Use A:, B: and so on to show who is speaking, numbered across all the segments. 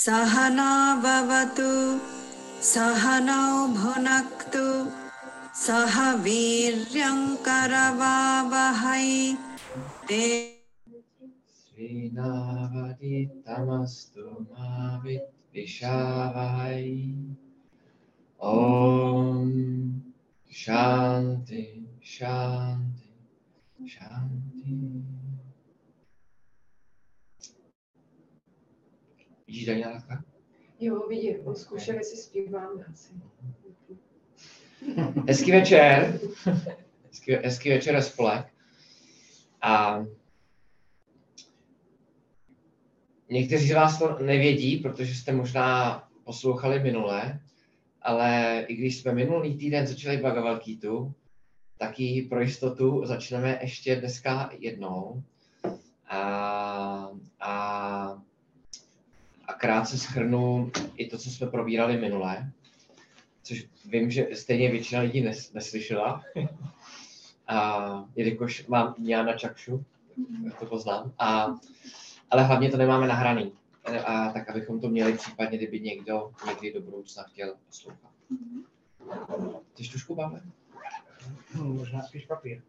A: सहनावतु सहनौ भुनक्तु सह वीर्यङ्करवावहै ते
B: श्रीनावदितमस्तु मा विद्विषावहै। ॐ शान्ति शान्ति शान्ति। Vidíš Danielka?
C: Jo, vidím, on zkoušel, jestli zpíváme asi.
B: Hezký večer. Hezký, hezký večer spolek. A někteří z vás to nevědí, protože jste možná poslouchali minule, ale i když jsme minulý týden začali Bhagavad Gita, tak ji pro jistotu začneme ještě dneska jednou. A, a, a krátce schrnu i to, co jsme probírali minule, což vím, že stejně většina lidí nes, neslyšela. A jelikož mám Jana Čakšu, to poznám. A, ale hlavně to nemáme nahraný. A tak, abychom to měli případně, kdyby někdo někdy do budoucna chtěl poslouchat. Chceš tušku, Pavle?
D: No, možná spíš papír.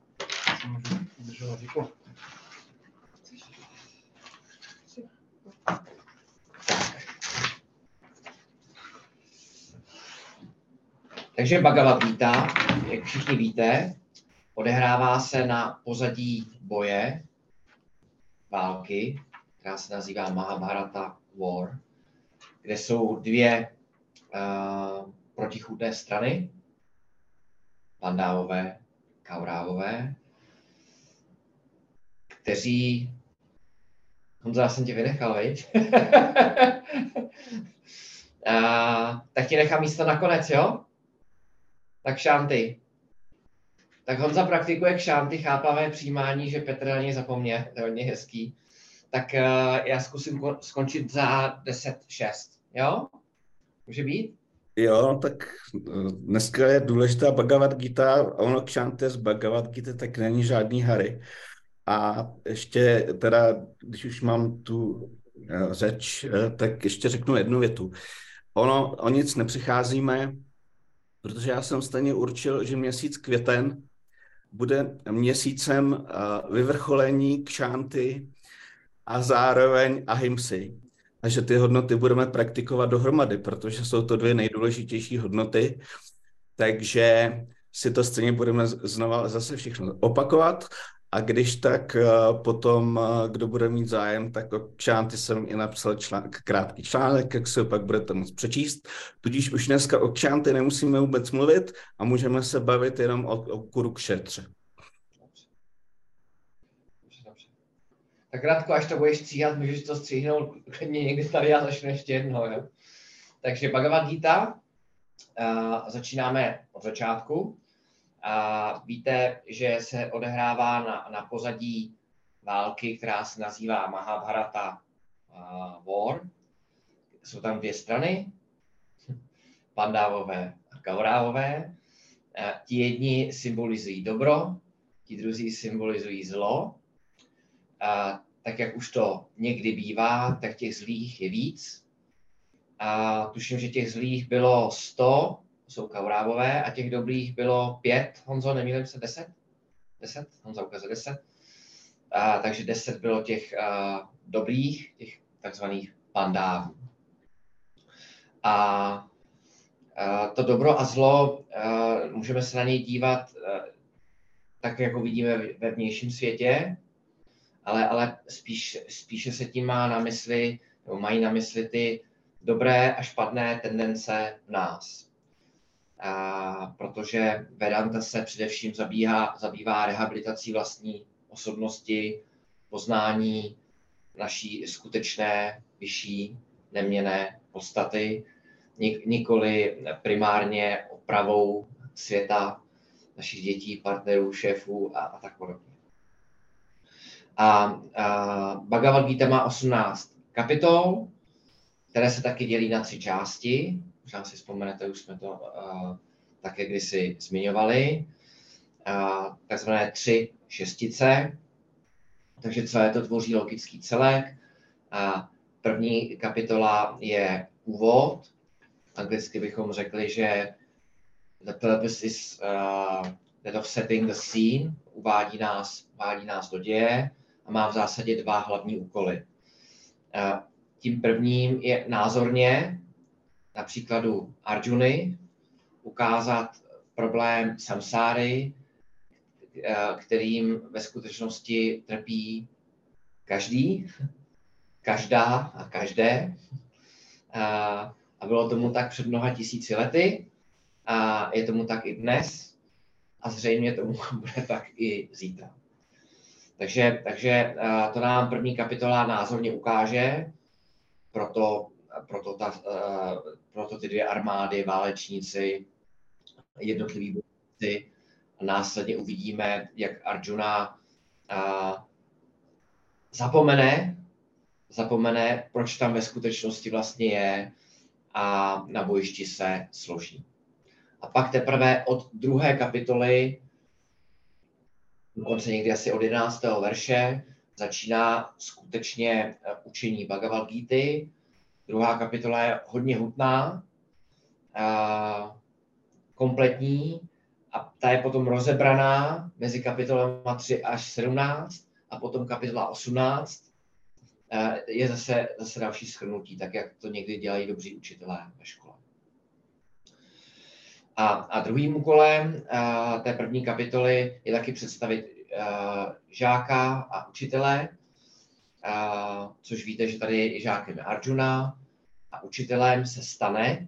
D: Můžu udržovat ruku.
B: Takže Bhagavad Gita, jak všichni víte, odehrává se na pozadí boje, války, která se nazývá Mahabharata War, kde jsou dvě uh, protichůdné strany, pandávové, kaurávové, kteří... Honzo, já jsem tě vynechal, viď? uh, tak ti nechám místo nakonec, jo? Tak šanty. Tak Honza praktikuje k šanty chápavé přijímání, že Petr na něj zapomně, to je hodně hezký. Tak uh, já zkusím ko- skončit za 10-6, jo? Může být?
D: Jo, tak eh, dneska je důležitá Bhagavad Gita a ono k z Bhagavad Gita tak není žádný hary. A ještě teda, když už mám tu eh, řeč, tak ještě řeknu jednu větu. Ono, o nic nepřicházíme, protože já jsem stejně určil, že měsíc květen bude měsícem vyvrcholení kšánty a zároveň ahimsy. A že ty hodnoty budeme praktikovat dohromady, protože jsou to dvě nejdůležitější hodnoty. Takže si to stejně budeme znova zase všechno opakovat. A když tak potom, kdo bude mít zájem, tak o čánty jsem i napsal článek, krátký článek, jak se pak budete moct přečíst. Tudíž už dneska o čánty nemusíme vůbec mluvit a můžeme se bavit jenom o, o kurukšetře.
B: Tak krátko, až to budeš stříhat, můžeš to stříhnout klidně někdy tady a začnu ještě jedno. Jo? Takže Bhagavad Gita, uh, začínáme od začátku. A víte, že se odehrává na, na pozadí války, která se nazývá Mahabharata War. Jsou tam dvě strany, pandávové a kaurávové. Ti jedni symbolizují dobro, ti druzí symbolizují zlo. A tak jak už to někdy bývá, tak těch zlých je víc. A tuším, že těch zlých bylo 100, jsou kaurávové, a těch dobrých bylo 5, Honzo, nemýlím se, 10? 10? Honzo ukazuje 10. A, takže 10 bylo těch a, dobrých, těch takzvaných pandávů. A, a to dobro a zlo, a, můžeme se na něj dívat a, tak, jako vidíme ve vnějším světě, ale, ale spíš, spíše se tím má na mysli, nebo mají na mysli ty dobré a špatné tendence v nás. Protože Vedanta se především zabíhá, zabývá rehabilitací vlastní osobnosti, poznání naší skutečné, vyšší, neměné podstaty, nikoli primárně opravou světa našich dětí, partnerů, šéfů a, a tak podobně. A, a Bhagavad Gita má 18 kapitol, které se taky dělí na tři části. Možná si vzpomenete, už jsme to uh, také kdysi zmiňovali. Uh, takzvané tři šestice. Takže celé to tvoří logický celek. A první kapitola je úvod. Anglicky bychom řekli, že the purpose is uh, that of setting the scene, uvádí nás, uvádí nás do děje a má v zásadě dva hlavní úkoly. Uh, tím prvním je názorně, na příkladu Arjuny, ukázat problém samsáry, eh, kterým ve skutečnosti trpí každý, každá a každé. A bylo tomu tak před mnoha tisíci lety a je tomu tak i dnes a zřejmě tomu bude tak i zítra. Takže, takže eh, to nám první kapitola názorně ukáže, proto, proto, ta, eh, proto ty dvě armády, válečníci, jednotliví bojovníci. Následně uvidíme, jak Arjuna a, zapomene, zapomene, proč tam ve skutečnosti vlastně je a na bojišti se složí. A pak teprve od druhé kapitoly, dokonce někdy asi od 11. verše, začíná skutečně učení Bhagavad Gita. Druhá kapitola je hodně hutná, a kompletní a ta je potom rozebraná mezi kapitolama 3 až 17 a potom kapitola 18 eh, je zase, zase další schrnutí, tak jak to někdy dělají dobří učitelé ve škole. A, a druhým úkolem a, eh, té první kapitoly je taky představit a, eh, žáka a učitele, což víte, že tady je žákem Arjuna a učitelem se stane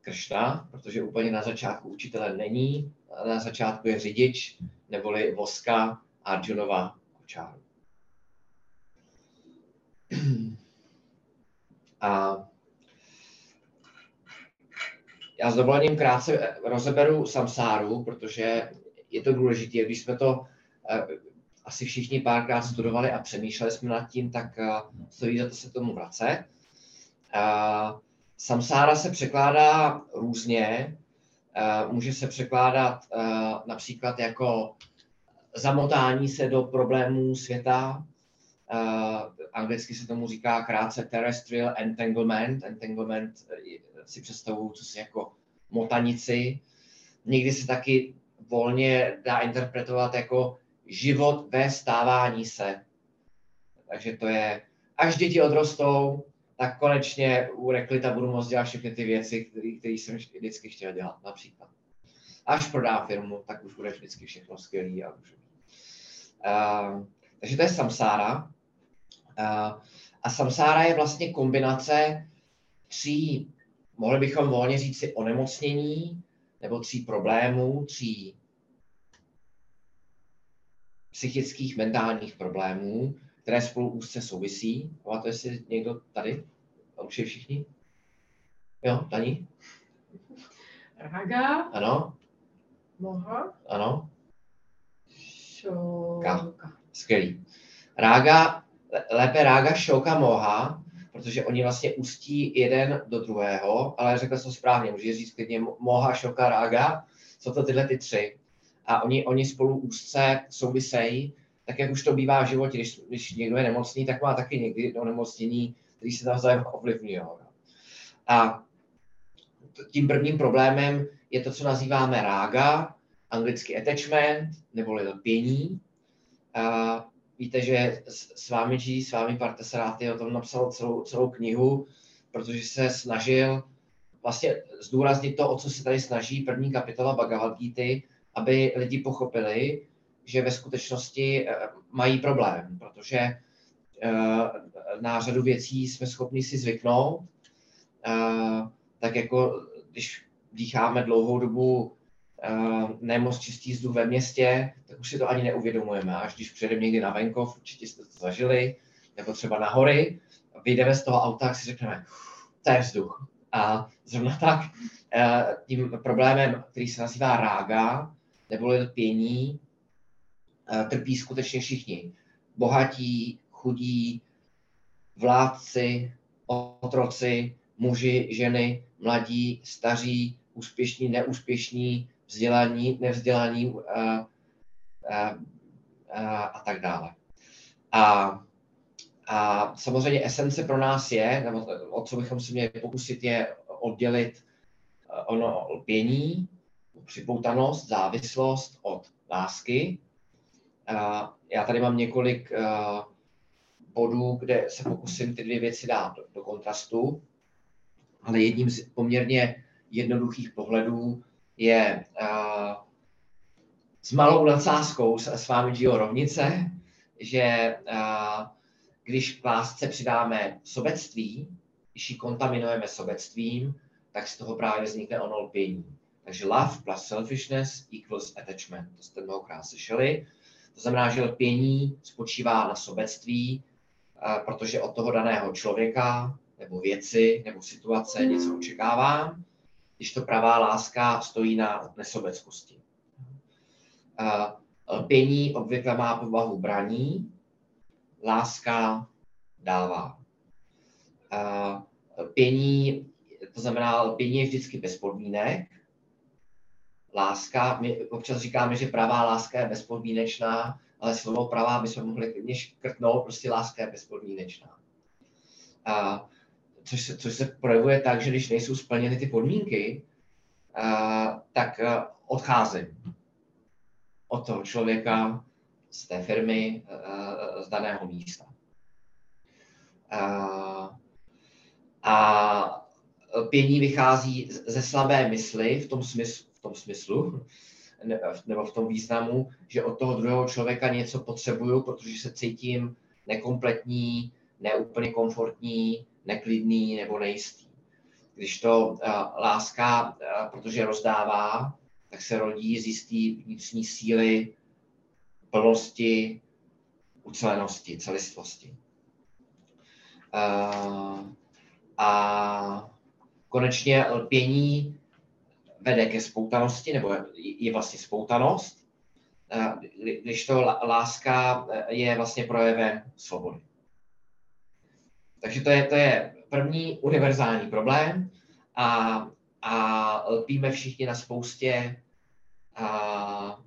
B: Kršna, protože úplně na začátku učitele není, na začátku je řidič, neboli voska Arjunova kočáru. A já s dovolením krátce rozeberu samsáru, protože je to důležité. Když jsme to eh, asi všichni párkrát studovali a přemýšleli jsme nad tím, tak eh, stojí za to se tomu vracet. Samsára se překládá různě. Eh, může se překládat eh, například jako zamotání se do problémů světa. Eh, anglicky se tomu říká krátce terrestrial entanglement. Entanglement si představuju, co si jako motanici. Někdy se taky volně dá interpretovat jako život ve stávání se. Takže to je, až děti odrostou, tak konečně u Reklita budu moct dělat všechny ty věci, které jsem vždycky chtěl dělat, například. Až prodá firmu, tak už bude vždycky všechno skvělý a už. Uh, takže to je samsára. Uh, a samsára je vlastně kombinace tří, mohli bychom volně říct si onemocnění, nebo tří problémů, tří psychických, mentálních problémů, které spolu úzce souvisí. Pamatuje si někdo tady? A určitě všichni? Jo, Dani?
C: Raga.
B: Ano?
C: Moha.
B: Ano?
C: Šoka.
B: Skvělý. Rága, lépe rága, šoka, moha, protože oni vlastně ústí jeden do druhého, ale řekl jsem správně, můžeš říct klidně moha, šoka, rága, jsou to tyhle ty tři. A oni, oni spolu úzce souvisejí tak jak už to bývá v životě, když, když někdo je nemocný, tak má taky někdy onemocnění, který se navzájem ovlivňují. A tím prvním problémem je to, co nazýváme rága, anglicky attachment, neboli lpění. A víte, že s vámi G, s vámi Partesaráty o tom napsal celou, celou knihu, protože se snažil vlastně zdůraznit to, o co se tady snaží první kapitola Bhagavad Gita, aby lidi pochopili, že ve skutečnosti eh, mají problém, protože eh, na řadu věcí jsme schopni si zvyknout, eh, tak jako když dýcháme dlouhou dobu nemoc čistý vzduch ve městě, tak už si to ani neuvědomujeme. Až když přijedeme někdy na venkov, určitě jste to zažili, nebo třeba na hory, vyjdeme z toho auta, tak si řekneme, to je vzduch. A zrovna tak tím problémem, který se nazývá rága, nebo lpění, trpí skutečně všichni. Bohatí, chudí, vládci, otroci, muži, ženy, mladí, staří, úspěšní, neúspěšní, vzdělaní, nevzdělaní a, a, a, a tak dále. A A samozřejmě esence pro nás je, nebo o co bychom si měli pokusit, je oddělit ono lpění, připoutanost, závislost od lásky. Já tady mám několik eh, bodů, kde se pokusím ty dvě věci dát do, kontrastu, ale jedním z poměrně jednoduchých pohledů je uh, s malou nadsázkou s, vámi Gio rovnice, že uh, když k lásce přidáme sobectví, když ji kontaminujeme sobectvím, tak z toho právě vznikne ono lpění. Takže love plus selfishness equals attachment. To jste mnohokrát slyšeli. To znamená, že lpění spočívá na sobectví, protože od toho daného člověka nebo věci nebo situace něco očekávám, když to pravá láska stojí na nesobeckosti. Lpění obvykle má povahu braní, láska dává. Lpění, to znamená, lpění je vždycky bez podmínek, láska, my občas říkáme, že pravá láska je bezpodmínečná, ale slovo pravá bychom mohli klidně škrtnout, prostě láska je bezpodmínečná. A, což, se, což se projevuje tak, že když nejsou splněny ty podmínky, a, tak a, odcházím od toho člověka, z té firmy, z daného místa. A, a pění vychází ze slabé mysli v tom smyslu, tom smyslu nebo v tom významu, že od toho druhého člověka něco potřebuju, protože se cítím nekompletní, neúplně komfortní, neklidný nebo nejistý. Když to uh, láska, uh, protože rozdává, tak se rodí z jistý vnitřní síly, plnosti, ucelenosti, celistvosti. Uh, a konečně lpění vede ke spoutanosti, nebo je vlastně spoutanost, když to láska je vlastně projevem svobody. Takže to je, to je první univerzální problém a, a lpíme všichni na spoustě a,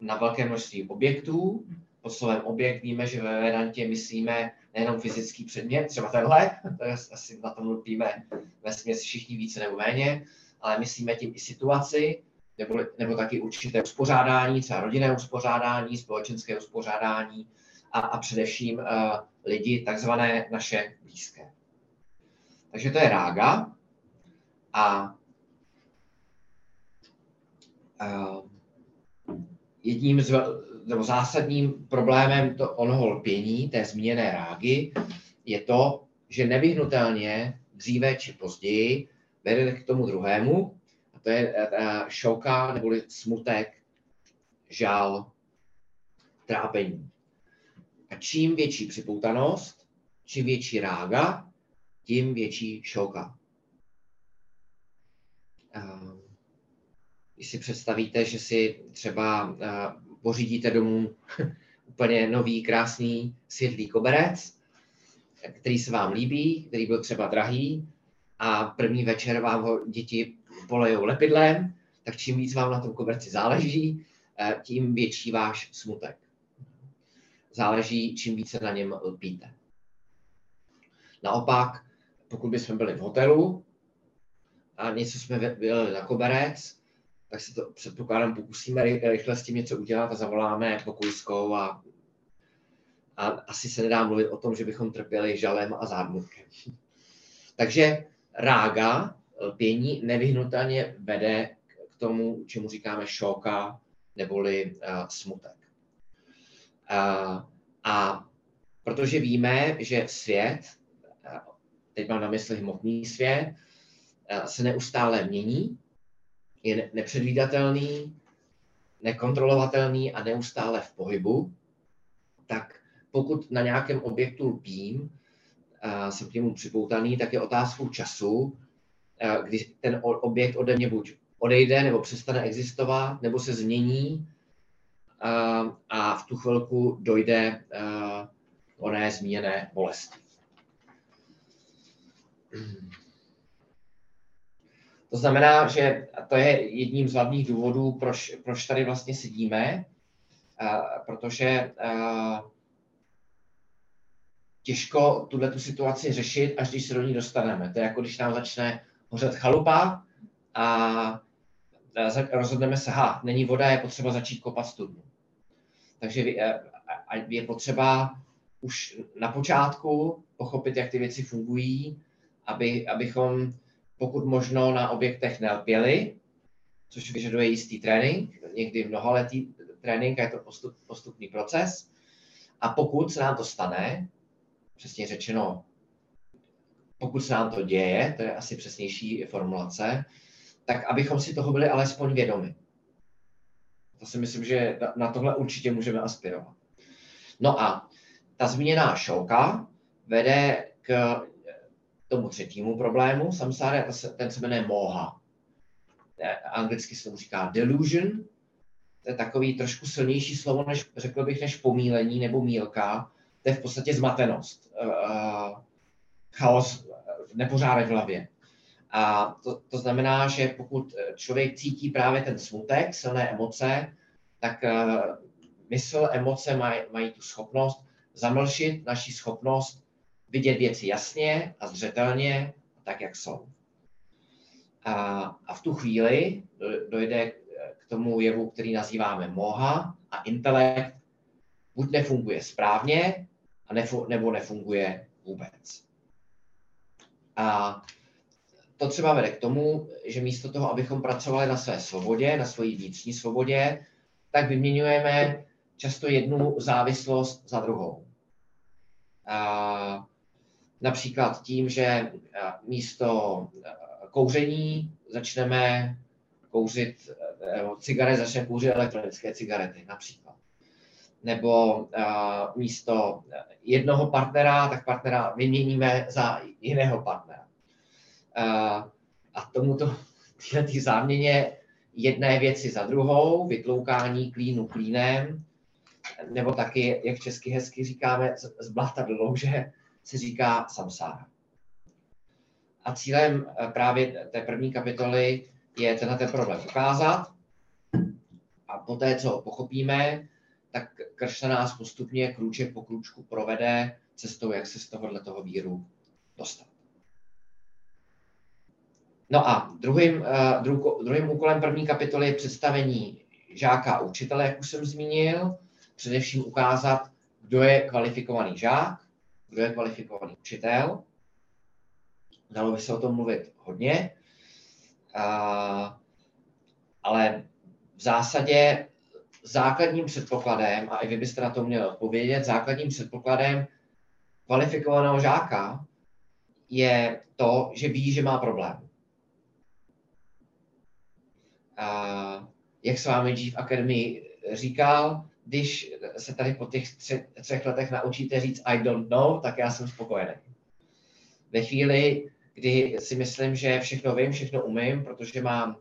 B: na velké množství objektů. Pod slovem objekt víme, že ve Vedantě myslíme nejenom fyzický předmět, třeba tenhle, to je asi na tom lpíme ve směs všichni více nebo méně, ale myslíme tím i situaci, nebo, nebo taky určité uspořádání, třeba rodinné uspořádání, společenské uspořádání a, a především uh, lidi, takzvané naše blízké. Takže to je rága a uh, jedním z, nebo zásadním problémem to onoho lpění, té zmíněné rágy, je to, že nevyhnutelně dříve či později vede k tomu druhému, a to je uh, šoka neboli smutek, žal, trápení. A čím větší připoutanost, čím větší rága, tím větší šoka. Uh, když si představíte, že si třeba uh, pořídíte domů úplně nový, krásný, světlý koberec, který se vám líbí, který byl třeba drahý, a první večer vám ho děti polejou lepidlem, tak čím víc vám na tom koberci záleží, eh, tím větší váš smutek. Záleží, čím více na něm lpíte. Naopak, pokud bychom byli v hotelu a něco jsme byli na koberec, tak se to předpokládám pokusíme rychle s tím něco udělat a zavoláme pokojskou a, a asi se nedá mluvit o tom, že bychom trpěli žalem a zármutkem. Takže rága, lpění, nevyhnutelně vede k tomu, čemu říkáme šoka neboli uh, smutek. Uh, a protože víme, že svět, teď mám na mysli hmotný svět, se neustále mění, je nepředvídatelný, nekontrolovatelný a neustále v pohybu, tak pokud na nějakém objektu lpím, jsem k němu připoutaný, tak je otázkou času, kdy ten objekt ode mě buď odejde, nebo přestane existovat, nebo se změní a v tu chvilku dojde oné zmíněné bolesti. To znamená, že to je jedním z hlavních důvodů, proč, proč tady vlastně sedíme, protože těžko tuhle tu situaci řešit, až když se do ní dostaneme. To je jako když nám začne hořet chalupa a rozhodneme se, ha, není voda, je potřeba začít kopat studnu. Takže je potřeba už na počátku pochopit, jak ty věci fungují, aby, abychom pokud možno na objektech nelpěli, což vyžaduje jistý trénink, někdy mnohaletý trénink a je to postup, postupný proces. A pokud se nám to stane, přesně řečeno, pokud se nám to děje, to je asi přesnější formulace, tak abychom si toho byli alespoň vědomi. To si myslím, že na tohle určitě můžeme aspirovat. No a ta zmíněná šouka vede k tomu třetímu problému samsáry, ten se jmenuje moha. Anglicky se tomu říká delusion, to je takový trošku silnější slovo, než řekl bych, než pomílení nebo mílka. To je v podstatě zmatenost, uh, chaos, nepořádek v hlavě. A to, to znamená, že pokud člověk cítí právě ten smutek, silné emoce, tak uh, mysl, emoce maj, mají tu schopnost zamlšit naši schopnost vidět věci jasně a zřetelně, tak jak jsou. A, a v tu chvíli dojde k tomu jevu, který nazýváme moha a intelekt buď nefunguje správně, a nefu, nebo nefunguje vůbec. A to třeba vede k tomu, že místo toho, abychom pracovali na své svobodě, na své vnitřní svobodě, tak vyměňujeme často jednu závislost za druhou. A například tím, že místo kouření začneme kouřit, cigaret začneme kouřit elektronické cigarety například. Nebo uh, místo jednoho partnera, tak partnera vyměníme za jiného partnera. Uh, a tomuto, tyhle ty záměně jedné věci za druhou, vytloukání klínu klínem, nebo taky, jak česky hezky říkáme, z blata do louže, se říká samsára. A cílem eh, právě té první kapitoly je tenhle ten problém ukázat a poté, co pochopíme, tak Kršna nás postupně krůček po krůčku provede cestou, jak se z tohohle toho víru dostat. No a druhým, uh, druh, druhým úkolem první kapitoly je představení žáka a učitele, jak už jsem zmínil. Především ukázat, kdo je kvalifikovaný žák, kdo je kvalifikovaný učitel. Dalo by se o tom mluvit hodně, a, ale v zásadě základním předpokladem, a i vy byste na to měli odpovědět, základním předpokladem kvalifikovaného žáka je to, že ví, že má problém. A jak s vámi G v Academy říkal, když se tady po těch tři, třech letech naučíte říct I don't know, tak já jsem spokojený. Ve chvíli, kdy si myslím, že všechno vím, všechno umím, protože mám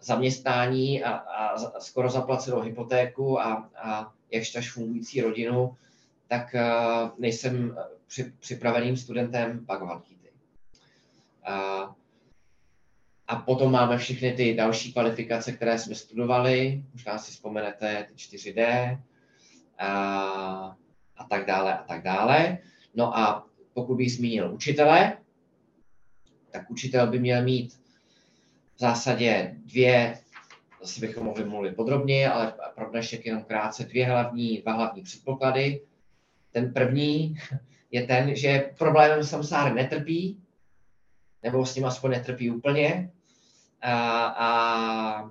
B: zaměstnání a, a skoro zaplacenou hypotéku a, a jakž fungující rodinu, tak uh, nejsem při, připraveným studentem Bhagavad Gita. Uh, a potom máme všechny ty další kvalifikace, které jsme studovali, možná si vzpomenete ty 4D a, a tak dále a tak dále. No a pokud bych zmínil učitele, tak učitel by měl mít v zásadě dvě, zase bychom mohli mluvit podrobněji, ale pro dnešek jenom krátce, dvě hlavní, dva hlavní předpoklady. Ten první je ten, že problémem samsáry netrpí, nebo s ním aspoň netrpí úplně, a, a,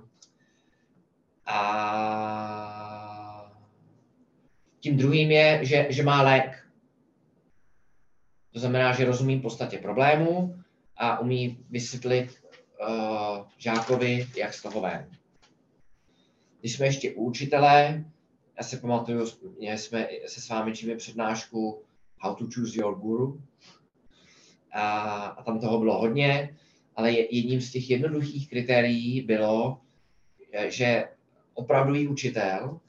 B: a tím druhým je, že, že má lék. To znamená, že rozumí podstatě problému a umí vysvětlit uh, žákovi, jak z toho ven. Když jsme ještě u já si pamatuju, měli jsme se s vámi čím přednášku How to choose your guru. A, a tam toho bylo hodně ale jedním z těch jednoduchých kritérií bylo, eh, že opravdový učitel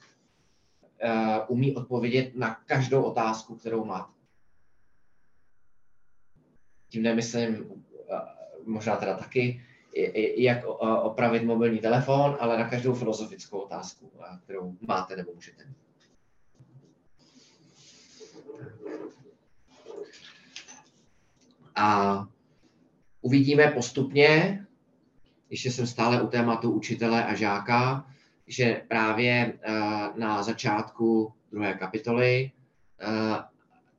B: uh, umí odpovědět na každou otázku, kterou má. Tím nemyslím, uh, možná teda taky, jak opravit mobilní telefon, ale na každou filozofickou otázku, kterou máte nebo můžete mít. A uvidíme postupně, ještě jsem stále u tématu učitele a žáka, že právě eh, na začátku druhé kapitoly eh,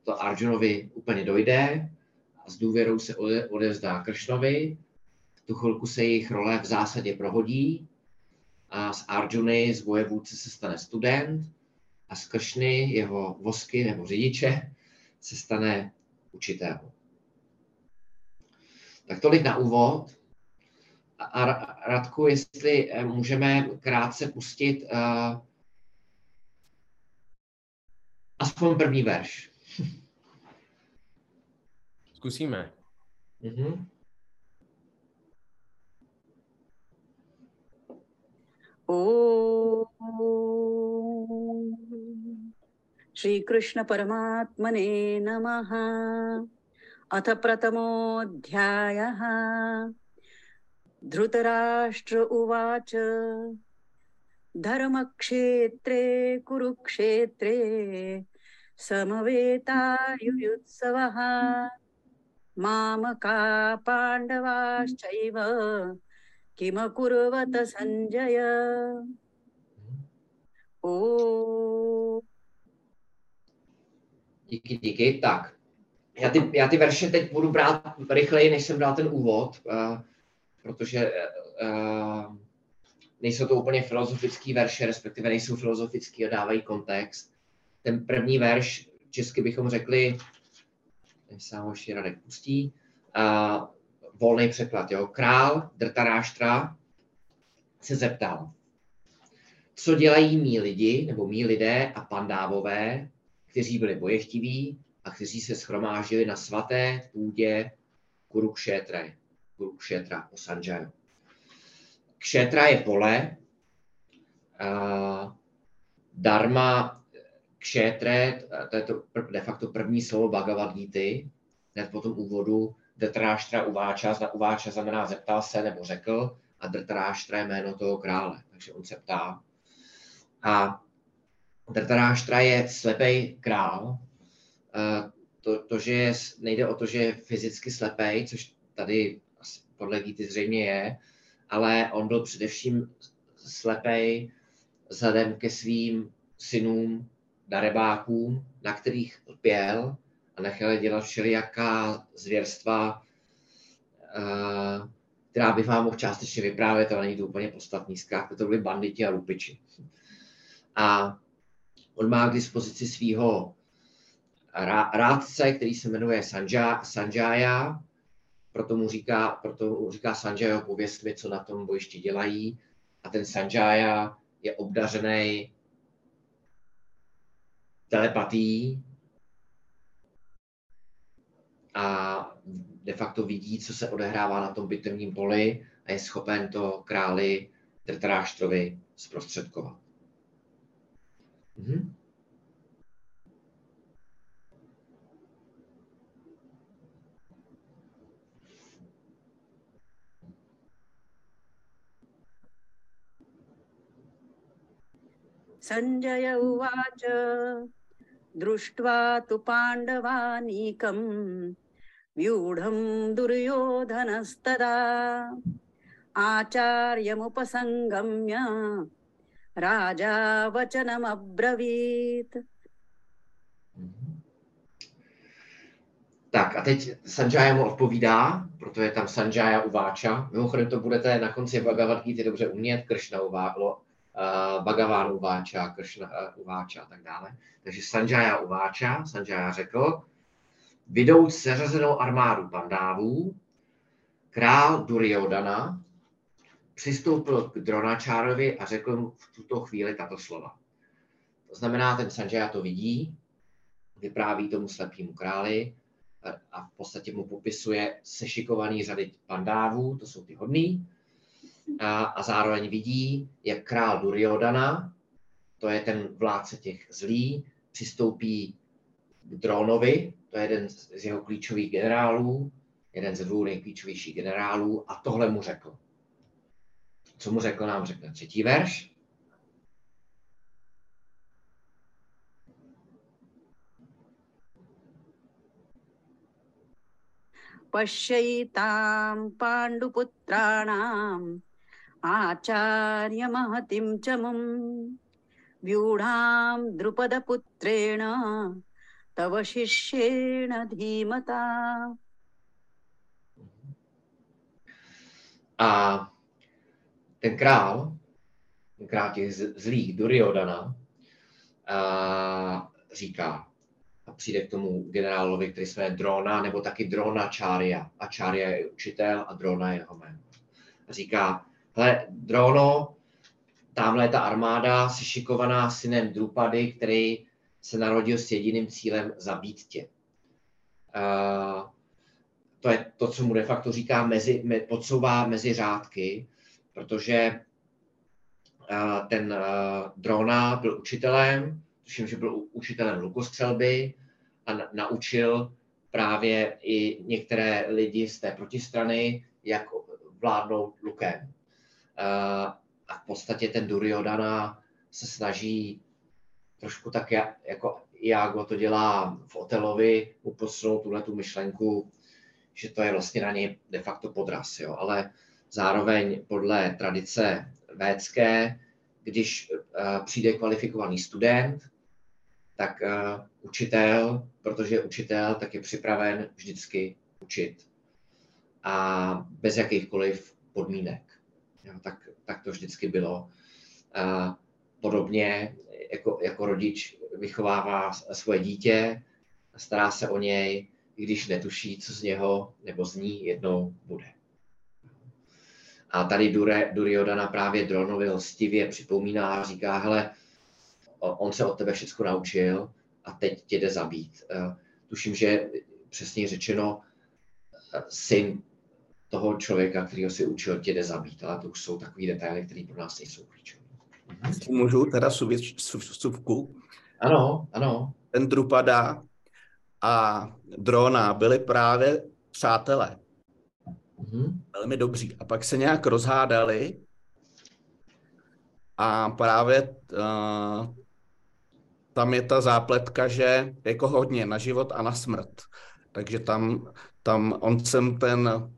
B: to Arjunovi úplně dojde a s důvěrou se odevzdá Kršnovi. Tu chvilku se jejich role v zásadě prohodí a z Arjuny, z vojevůdce se stane student a z Kršny, jeho vosky nebo řidiče, se stane učitel. Tak tolik na úvod. A Radku, jestli eh, můžeme krátce pustit uh, aspoň první verš.
E: Zkusíme. Mm-hmm.
A: Shrikrishna परमात्मने नमः। अथ प्रथमोऽध्यायः। धृतराष्ट्र उवाच। धर्मक्षेत्रे कुरुक्षेत्रे समवेतायुयुत्सवः। मामका पाण्डवाश्चैव किमकुर्वत सञ्जय ओ
B: Díky, díky. Tak, já ty, já ty verše teď budu brát rychleji, než jsem dal ten úvod, uh, protože uh, nejsou to úplně filozofický verše, respektive nejsou filozofický a dávají kontext. Ten první verš, česky bychom řekli, než se ho ještě Radek pustí, uh, volný překlad, jo. Král Drtaráštra se zeptal, co dělají mý lidi, nebo mý lidé a pandávové, kteří byli bojechtiví a kteří se schromážili na svaté půdě Kurukšetra, Kurukšetra o Sanjaya. Kšetra je pole, uh, dharma kšetre, to je to de facto první slovo Bhagavad Gita, hned po tom úvodu Drtráštra uváča, uváča znamená zeptal se nebo řekl a Drtráštra je jméno toho krále, takže on se ptá. A Drtráštra je slepý král. Eh, to, to, že nejde o to, že je fyzicky slepý, což tady podle Gity zřejmě je, ale on byl především slepý vzhledem ke svým synům, darebákům, na kterých lpěl a nechal dělat všelijaká zvěrstva, která by vám mohl částečně vyprávět, ale není to úplně podstatný. Zkrátka to byly banditi a lupiči. A on má k dispozici svého rádce, který se jmenuje Sanjaya, Sanjaya proto mu říká, proto mu říká Sanjaya, pověs mi, co na tom bojišti dělají. A ten Sanjaya je obdařený telepatí a de facto vidí, co se odehrává na tom bitevním poli a je schopen to králi Drtráštrovi zprostředkovat. Mhm.
A: Sanjay उवाच दृष्ट्वा तु पाण्डवानीकं व्यूढं दुर्योधनस्तदा आचार्यमुपसङ्गम्य राजा वचनमब्रवीत्
B: Tak a teď Sanjaya mu odpovídá, proto je tam Sanjaya Uváča. Mimochodem to budete na konci Bhagavad Gita dobře umět, Krishna uválo, uh, Bhagavan Uváča, Krishna uh, Uváča a tak dále. Takže Sanjaya Uváča, Sanjaya řekl, vydou seřazenou armádu pandávů, král Duryodhana přistoupil k Dronačárovi a řekl mu v tuto chvíli tato slova. To znamená, ten Sanjaya to vidí, vypráví tomu slepému králi a v podstatě mu popisuje sešikovaný řady pandávů, to jsou ty hodný, a, a zároveň vidí, jak král Duryodhana, to je ten vládce těch zlý, přistoupí Dronovi, to je jeden z jeho klíčových generálů, jeden ze dvou nejklíčovějších generálů a tohle mu řekl. Co mu řekl, nám řekne třetí verš.
A: पश्यैतां पाण्डुपुत्राणाम् आचार्यमहतिं च मम व्यूढां द्रुपदपुत्रेण तव शिष्येण धीमता
B: A ten král, ten král těch z- zlých, Duryodhana, a říká, a přijde k tomu generálovi, který se jmenuje Drona, nebo taky Drona Čária. A Čária je učitel a Drona je jeho jméno. A říká, hele, Drono, tamhle je ta armáda sešikovaná synem Drupady, který se narodil s jediným cílem zabít tě. Uh, to je to, co mu de facto říká, mezi, me, podsouvá mezi řádky, protože uh, ten uh, Drona byl učitelem, tuším, že byl učitelem lukostřelby a na, naučil právě i některé lidi z té protistrany, jak vládnout lukem. Uh, a v podstatě ten Duryodhana se snaží trošku tak, ja- jako Iago to dělá v Otelovi, mu tuhle tu myšlenku, že to je vlastně na něj de facto podraz, jo. ale zároveň podle tradice védské, když uh, přijde kvalifikovaný student, tak uh, učitel, protože je učitel, tak je připraven vždycky učit. A bez jakýchkoliv podmínek. Jo, tak, tak to vždycky bylo. Uh, podobně jako, jako rodič vychovává svoje dítě, stará se o něj, i když netuší, co z něho nebo z ní jednou bude. A tady Dure, Duryodhana právě Dronovi lstivě připomíná a říká, hele, on se od tebe všechno naučil a teď tě jde zabít. Eh, Tuším, že přesně řečeno, syn toho člověka, kterého si učil, tě jde zabít, ale to už jsou takové detaily, které pro nás nejsou klíčové.
D: Jestli Můžu teda suvěč- su- vstupku.
B: Ano, ano.
D: Ten Drupada a Drona byli právě přátelé.
B: Mhm.
D: velmi dobří. A pak se nějak rozhádali a právě uh, tam je ta zápletka, že jako hodně na život a na smrt. Takže tam, tam on sem ten,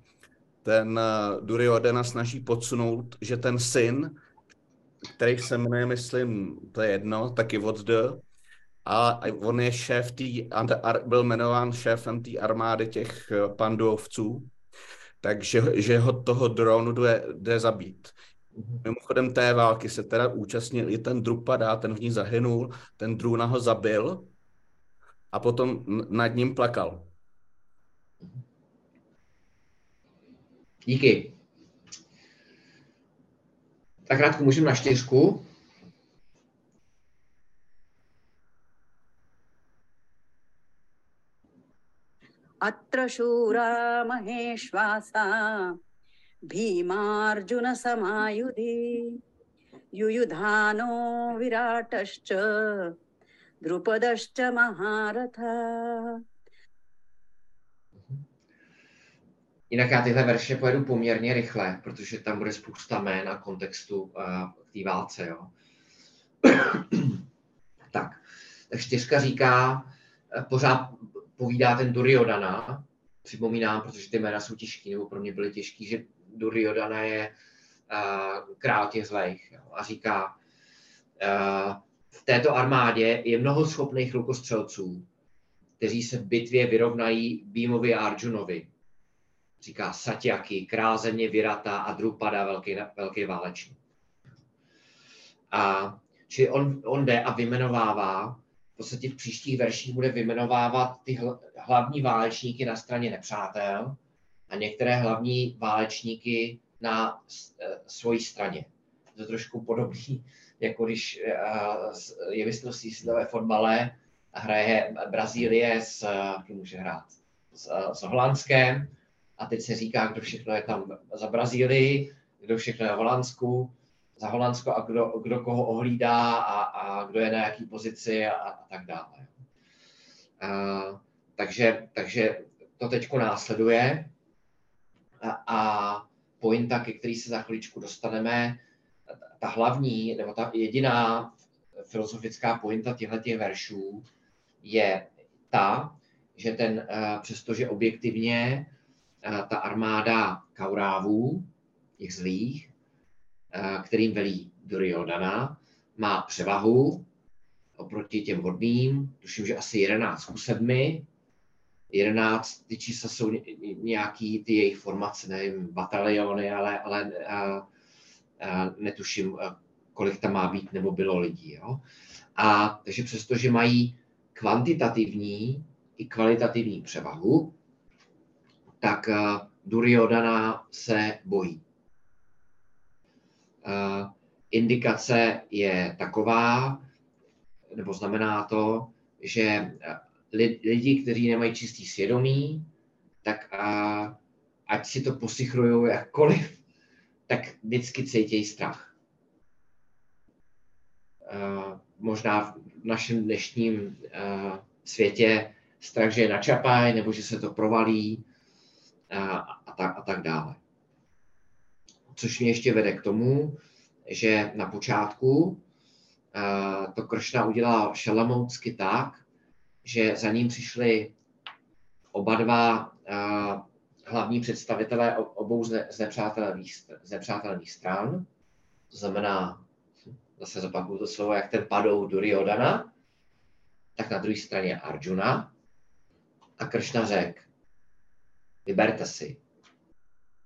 D: ten uh, Duryodhana snaží podsunout, že ten syn, který se jmenuje, myslím, to je jedno, taky Vodd, a on je šéf tý, byl jmenován šéfem té armády těch eh, panduovců, takže že ho toho dronu jde, jde zabít.
B: Mhm.
D: Mimochodem té války se teda účastnil i ten Drupada, ten v ní zahynul, ten Druna ho zabil a potom nad ním plakal.
B: Díky. Tak krátko můžeme na čtyřku.
A: अत्र शूरा महेश्वासा भीमार्जुनसमायुधि युयुधानो विराटश्च द्रुपदश्च महारथा
B: Jinak já tyhle verše pojedu poměrně rychle, protože tam bude spousta jmén a kontextu uh, té válce. Jo. tak, tak čtyřka říká, eh, pořád povídá ten Duryodhana, připomínám, protože ty jména jsou těžký, nebo pro mě byly těžký, že Duryodhana je uh, král těch zlejch. Jo, a říká, uh, v této armádě je mnoho schopných lukostřelců, kteří se v bitvě vyrovnají Bímovi a Arjunovi. Říká Satyaki, král země Virata a Drupada, velký, velký válečník. A či on, on jde a vymenovává, v podstatě v příštích verších bude vymenovávat ty hl, hlavní válečníky na straně nepřátel a některé hlavní válečníky na uh, svojí straně. To je trošku podobný, jako když uh, je mistrovství světové fotbale a hraje Brazílie s, kým může hrát, s, s Holandskem a teď se říká, kdo všechno je tam za Brazílii, kdo všechno je v Holandsku, za Holandsko a kdo, kdo koho ohlídá a, a kdo je na jaký pozici a, a tak dále. A, takže, takže to teď následuje a, a pointa, ke který se za chvíličku dostaneme, ta hlavní, nebo ta jediná filozofická pointa těchto veršů je ta, že ten, přestože objektivně ta armáda Kaurávů, těch zlých, kterým velí Duryodhana, má převahu oproti těm hodným, tuším, že asi 11 ku 7, 11, ty čísla jsou nějaký ty jejich formace, nevím, bataliony, ale, ale a, a, netuším, kolik tam má být nebo bylo lidí. Jo? A takže přesto, že mají kvantitativní i kvalitativní převahu, tak Duryodhana se bojí. Indikace je taková, nebo znamená to, že lidi, kteří nemají čistý svědomí, tak a, ať si to posichrují jakkoliv, tak vždycky cítí strach. Uh, možná v našem dnešním uh, světě strach, že je načapaj, nebo že se to provalí uh, a, tak, a tak dále. Což mě ještě vede k tomu, že na počátku to Kršna udělal šalamoucky tak, že za ním přišli oba dva hlavní představitelé obou znepřátelných, znepřátelných stran, to znamená, zase zopakuju to slovo, jak ten padou Duryodhana, tak na druhé straně Arjuna. A Kršna řekl, vyberte si.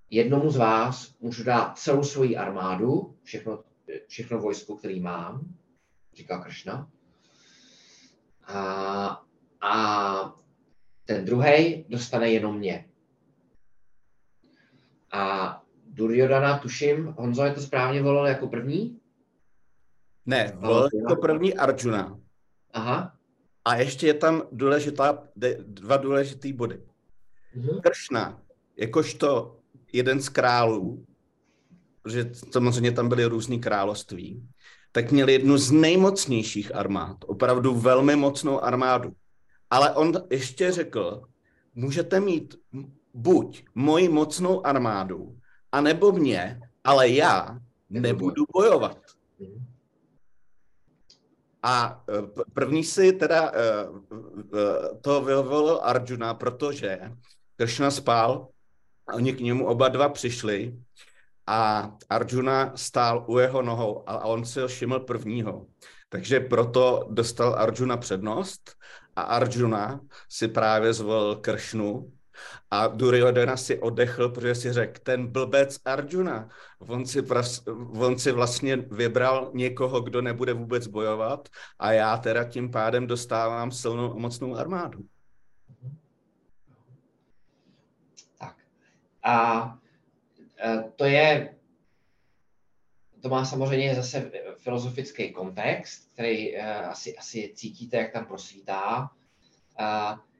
B: Jednomu z vás můžu dát celou svoji armádu, všechno, všechno vojsko, který mám, říká Kršna. A a ten druhý dostane jenom mě. A Duryodhana, tuším, Honzo, je to správně volal jako první?
D: Ne, volal jako první Arjuna.
B: Aha.
D: A ještě je tam důležitá, dva důležitý body. Mhm. Kršna, jakožto jeden z králů, protože samozřejmě tam byly různý království, tak měl jednu z nejmocnějších armád, opravdu velmi mocnou armádu. Ale on ještě řekl, můžete mít buď moji mocnou armádu, anebo mě, ale já nebudu bojovat. A e, první si teda e, e, to vyvolil Arjuna, protože Krishna spál a oni k němu oba dva přišli a Arjuna stál u jeho nohou a on si ho všiml prvního. Takže proto dostal Arjuna přednost a Arjuna si právě zvolil Kršnu a Duryodhana si oddechl, protože si řekl, ten blbec Arjuna, on si, pras, on si vlastně vybral někoho, kdo nebude vůbec bojovat a já teda tím pádem dostávám silnou a mocnou armádu.
B: Tak. A e, to je, to má samozřejmě zase filozofický kontext, který uh, asi, asi cítíte, jak tam prosvítá.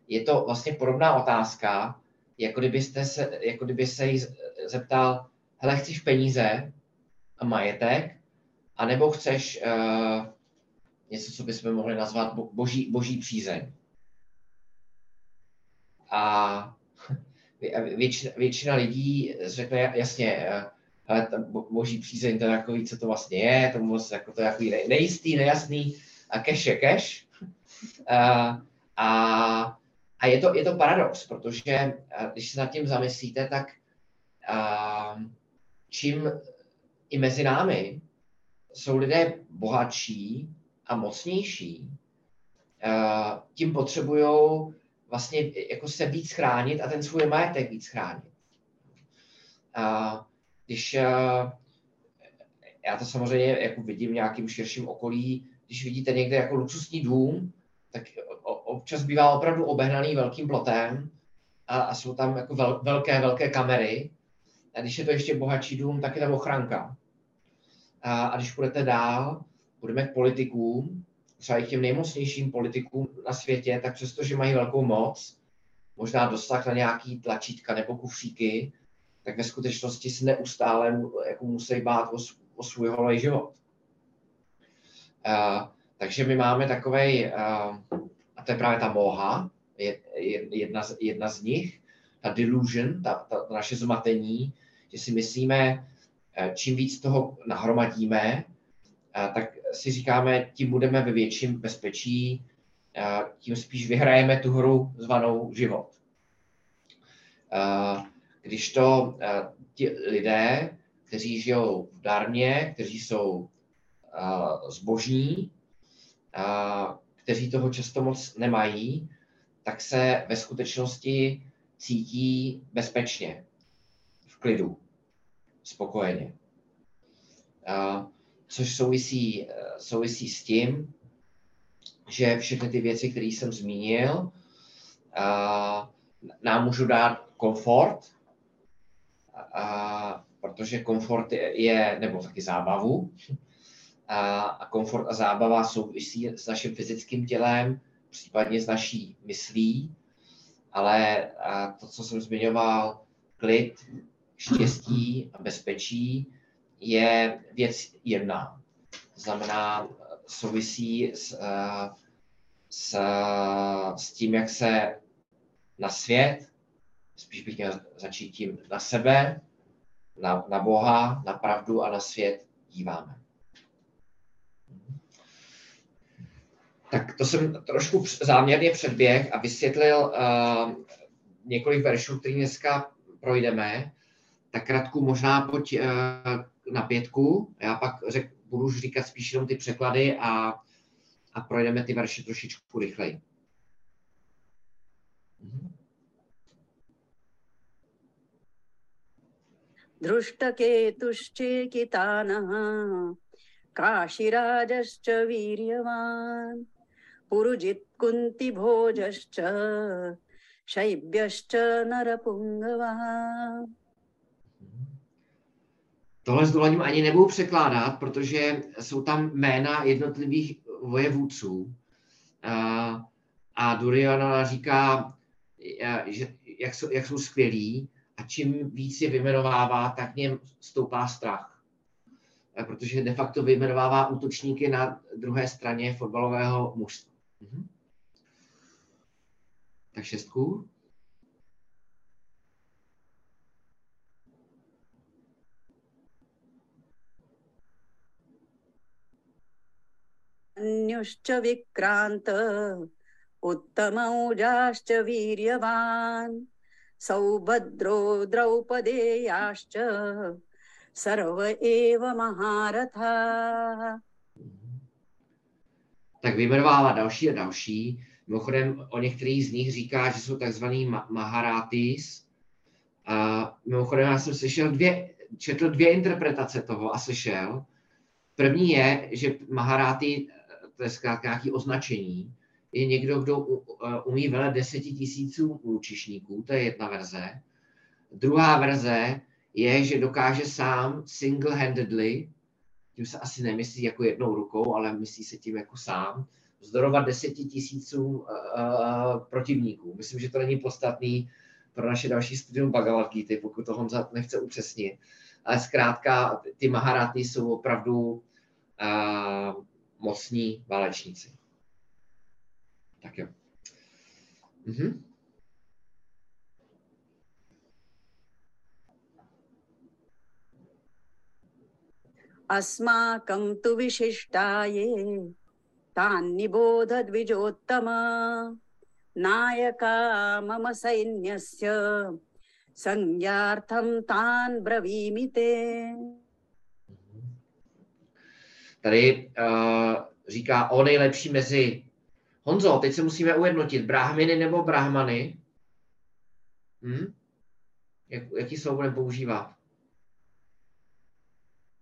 B: Je to vlastně podobná otázka, jako kdybyste se, jako kdyby se jí zeptal, hele, chceš peníze a majetek, anebo chceš uh, něco, co bychom mohli nazvat boží, boží přízeň. A většina, většina lidí řekne jasně, ale ta boží přízeň, to je takový, co to vlastně je, to moc, jako to je takový nejistý, nejasný, a cash je cash. A, a, a je, to, je to paradox, protože když se nad tím zamyslíte, tak a, čím i mezi námi jsou lidé bohatší a mocnější, a, tím potřebují vlastně jako se víc chránit a ten svůj majetek víc chránit. A, když eh, já to samozřejmě jako vidím v nějakým širším okolí, když vidíte někde jako luxusní dům, tak občas bývá opravdu obehnaný velkým plotem a, a jsou tam jako vel, velké, velké kamery. A když je to ještě bohatší dům, tak je tam ochranka. A, a když půjdete dál, budeme k politikům, třeba i těm nejmocnějším politikům na světě, tak přestože mají velkou moc, možná dosah na nějaký tlačítka nebo kufříky, tak ve skutečnosti se neustále jako musí bát o, o svůj holej život. Uh, takže my máme takový, uh, a to je právě ta moha, je, jedna, z, jedna z nich, ta delusion, ta, ta naše zmatení, že si myslíme, čím víc toho nahromadíme, tak si říkáme, tím budeme ve větším bezpečí, tím spíš vyhrajeme tu hru zvanou život. Když to ti lidé, kteří žijou v darmě, kteří jsou zbožní, kteří toho často moc nemají, tak se ve skutečnosti cítí bezpečně, v klidu, spokojeně. Uh, což souvisí, souvisí s tím, že všechny ty věci, které jsem zmínil, nám můžu dát komfort, a, protože komfort je, je, nebo taky zábavu, a, a komfort a zábava souvisí s naším fyzickým tělem, případně s naší myslí, ale a to, co jsem zmiňoval, klid, štěstí a bezpečí, je věc jedna. Znamená, souvisí s, s, s tím, jak se na svět, spíš bych měl začít tím na sebe, na, na Boha, na pravdu a na svět díváme. Tak to jsem trošku záměrně předběh a vysvětlil uh, několik veršů, které dneska projdeme. Tak krátku možná pojď uh, na pětku. Já pak řek, budu už říkat spíš jenom ty překlady a, a projdeme ty verše trošičku rychleji.
A: दृष्टकेतुश्चेकितानः काशिराजश्च वीर्यवान् पुरुजित्कुन्तिभोजश्च शैब्यश्च नरपुङ्गवः
B: Tohle s dovolením ani nebudu překládat, protože jsou tam jména jednotlivých vojevůdců. A Duryodhana říká, že jak jsou, jak jsou skvělí a čím víc je vyjmenovává, tak něm stoupá strach. Protože de facto vyjmenovává útočníky na druhé straně fotbalového mužstva. Mhm. Tak šestku.
A: अन्युश्च विक्रान्त उत्तमौजाश्च वीर्यवान् सौभद्रो द्रौपदेयाश्च सर्व एव महारथा.
B: Tak vyjmenovává další a další. Mimochodem o některých z nich říká, že jsou takzvaný Maharátis. A mimochodem já jsem slyšel dvě, četl dvě interpretace toho a slyšel. První je, že Maharáty, to je zkrátka nějaké označení, je někdo, kdo umí velet deseti tisíců lučišníků, to je jedna verze. Druhá verze je, že dokáže sám single-handedly, tím se asi nemyslí jako jednou rukou, ale myslí se tím jako sám, vzdorovat deseti tisícům uh, protivníků. Myslím, že to není podstatný pro naše další studium Bhagavad Gita, pokud to Honza nechce upřesnit. Ale zkrátka ty Maharaty jsou opravdu uh, mocní válečníci. Tak jo. Mhm.
A: अस्माकं तु विशिष्टाये तान्निबोधद्विजोत्तम नायका मम सैन्यस्य संज्ञार्थं तान् ब्रवीमि ते
B: Tady uh, říká o nejlepší mezi Honzo, teď se musíme ujednotit. Brahminy nebo brahmany? Hm? Jak, jaký slovo budeme používat?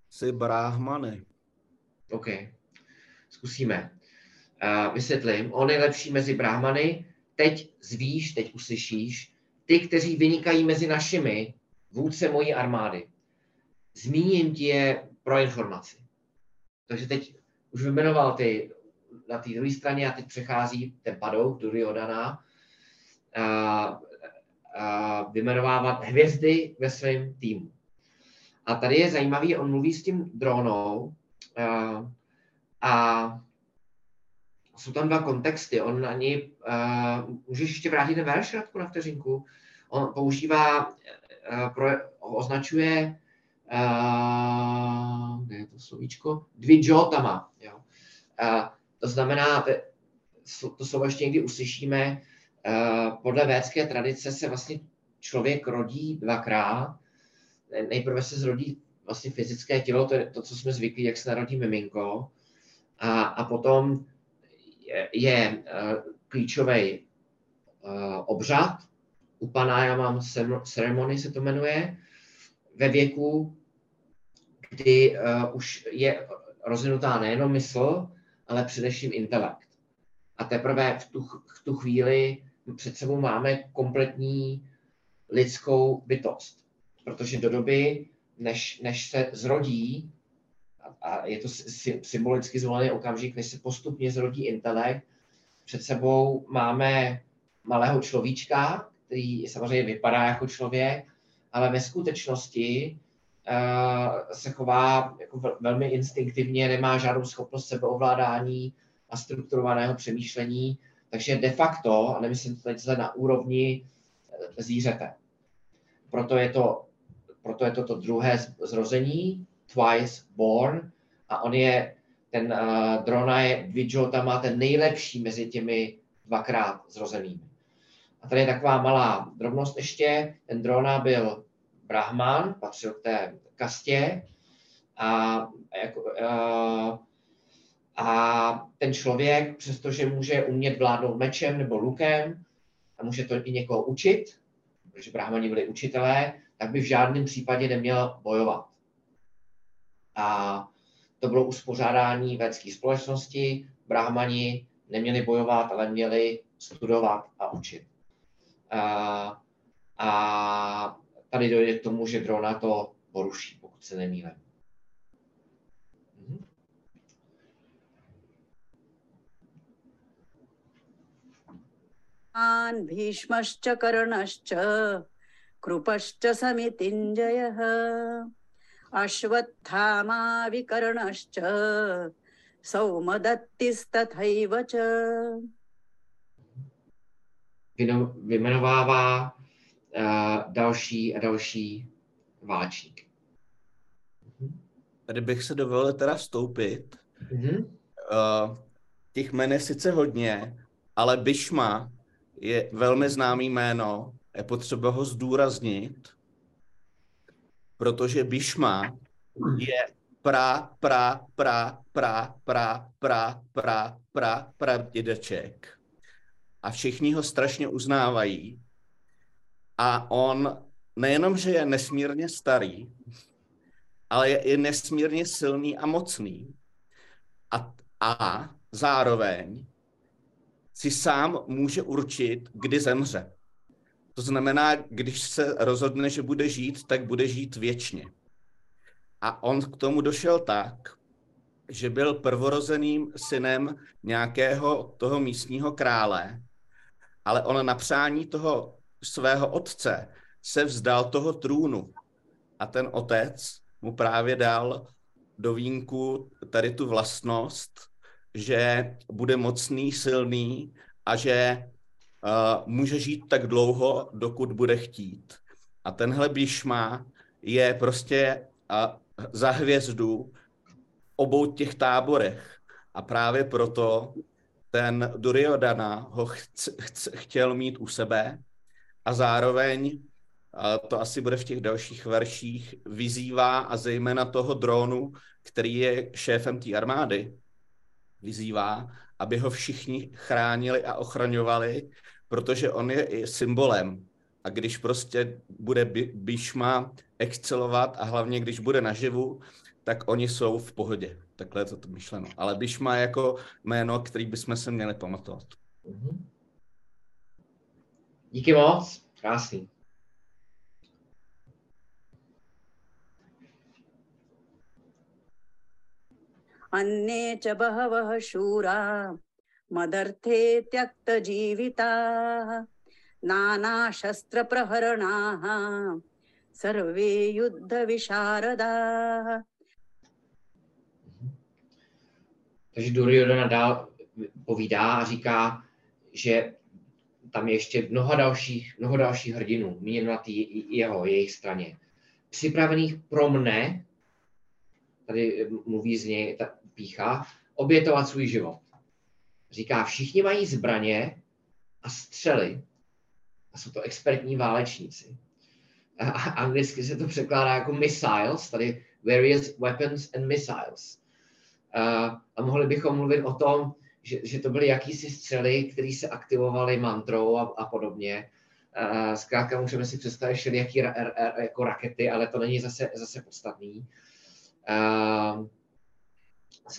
D: Jsi brahmany.
B: OK. Zkusíme. Uh, vysvětlím. O nejlepší mezi brahmany. Teď zvíš, teď uslyšíš. Ty, kteří vynikají mezi našimi, vůdce mojí armády. Zmíním ti je pro informaci. Takže teď už vymenoval ty na té druhé straně a teď přechází ten padouk Duryodhana a, a vymenovávat hvězdy ve svém týmu. A tady je zajímavý, on mluví s tím dronou a, a jsou tam dva kontexty. On ani, uh, můžeš ještě vrátit ten verš na vteřinku? On používá, uh, pro, označuje, uh, je to slovíčko? Dvidžotama. Jo. Uh, to znamená, to slovo ještě někdy uslyšíme, podle védské tradice se vlastně člověk rodí dvakrát. Nejprve se zrodí vlastně fyzické tělo, to je to, co jsme zvyklí, jak se narodí miminko. A, a potom je, je uh, klíčový uh, obřad, mám ceremony se to jmenuje, ve věku, kdy uh, už je rozvinutá nejenom mysl, ale především intelekt. A teprve v tu, v tu chvíli před sebou máme kompletní lidskou bytost. Protože do doby, než, než se zrodí, a je to symbolicky zvolený okamžik, než se postupně zrodí intelekt, před sebou máme malého človíčka, který samozřejmě vypadá jako člověk, ale ve skutečnosti uh, se chová jako velmi instinktivně, nemá žádnou schopnost sebeovládání a strukturovaného přemýšlení, takže de facto, a nemyslím to teď na úrovni eh, zvířete. Proto je to, proto je to to druhé zrození, twice born, a on je, ten uh, drona je, Vidžota má ten nejlepší mezi těmi dvakrát zrozenými. A tady je taková malá drobnost ještě. Ten drona byl Brahman, patřil k té kastě a, jako, uh, a ten člověk, přestože může umět vládnout mečem nebo lukem a může to i někoho učit, protože brahmani byli učitelé, tak by v žádném případě neměl bojovat. A to bylo uspořádání védské společnosti. Brahmani neměli bojovat, ale měli studovat a učit. A, a tady dojde k tomu, že drona to poruší, pokud se nemýlím.
A: भीष्मश्च कर्णश्च कृपश्च समितिञ्जयः अश्वत्थामा विकर्णश्च सौमदत्तिस्तथैव च
B: vyjmenovává uh, další a další válčníky.
D: Tady bych se dovolil teda vstoupit. Mm-hmm. Uh, těch jmen je sice hodně, ale Bishma je velmi známý jméno, je potřeba ho zdůraznit, protože Bishma je pra, pra, pra, pra, pra, pra, pra, pra, pra dědeček. A všichni ho strašně uznávají. A on nejenom, že je nesmírně starý, ale je i nesmírně silný a mocný. A, a zároveň si sám může určit, kdy zemře. To znamená, když se rozhodne, že bude žít, tak bude žít věčně. A on k tomu došel tak, že byl prvorozeným synem nějakého toho místního krále, ale on na přání toho svého otce se vzdal toho trůnu. A ten otec mu právě dal do vínku tady tu vlastnost, že bude mocný, silný a že uh, může žít tak dlouho, dokud bude chtít. A tenhle Bishma je prostě uh, za hvězdu obou těch táborech. A právě proto ten Duryodhana ho chc, chc, chtěl mít u sebe a zároveň, a to asi bude v těch dalších verších, vyzývá a zejména toho drónu, který je šéfem té armády, vyzývá, aby ho všichni chránili a ochraňovali, protože on je i symbolem. A když prostě bude Bishma excelovat a hlavně když bude naživu, tak oni jsou v pohodě. Takhle je to myšleno. Ale Bishma je jako jméno, který bychom se měli pamatovat. Mhm.
B: Díky moc. Krásný.
A: अन्ये च बहवः शूरा मदर्थे त्यक्तजीविताः नानाशस्त्रप्रहरणाः सर्वे युद्धविशारदाः
B: Takže Duryodhana dál povídá a říká, že tam je ještě mnoho dalších, mnoho dalších hrdinů, míněno na tý, jeho, jejich straně, připravených pro mne, tady mluví z něj, ta, pícha, obětovat svůj život. Říká, všichni mají zbraně a střely a jsou to expertní válečníci. A anglicky se to překládá jako missiles, tady various weapons and missiles. A mohli bychom mluvit o tom, že, že to byly jakýsi střely, které se aktivovaly mantrou a, a podobně. Zkrátka můžeme si představit všelijaký ra, ra, jako rakety, ale to není zase, zase podstatný.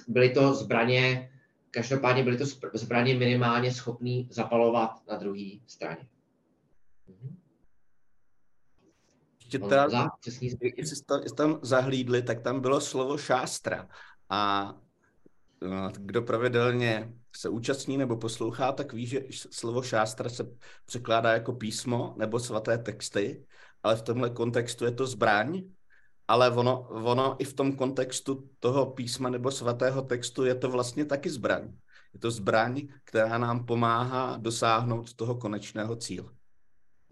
B: Byly to zbraně, každopádně byly to zbraně minimálně schopné zapalovat na druhé straně. Mhm.
D: Ještě za, jestli tam zahlídli, tak tam bylo slovo šástra. A kdo pravidelně se účastní nebo poslouchá, tak ví, že slovo šástra se překládá jako písmo nebo svaté texty, ale v tomhle kontextu je to zbraň, ale ono, ono i v tom kontextu toho písma nebo svatého textu je to vlastně taky zbraň. Je to zbraň, která nám pomáhá dosáhnout toho konečného cíle.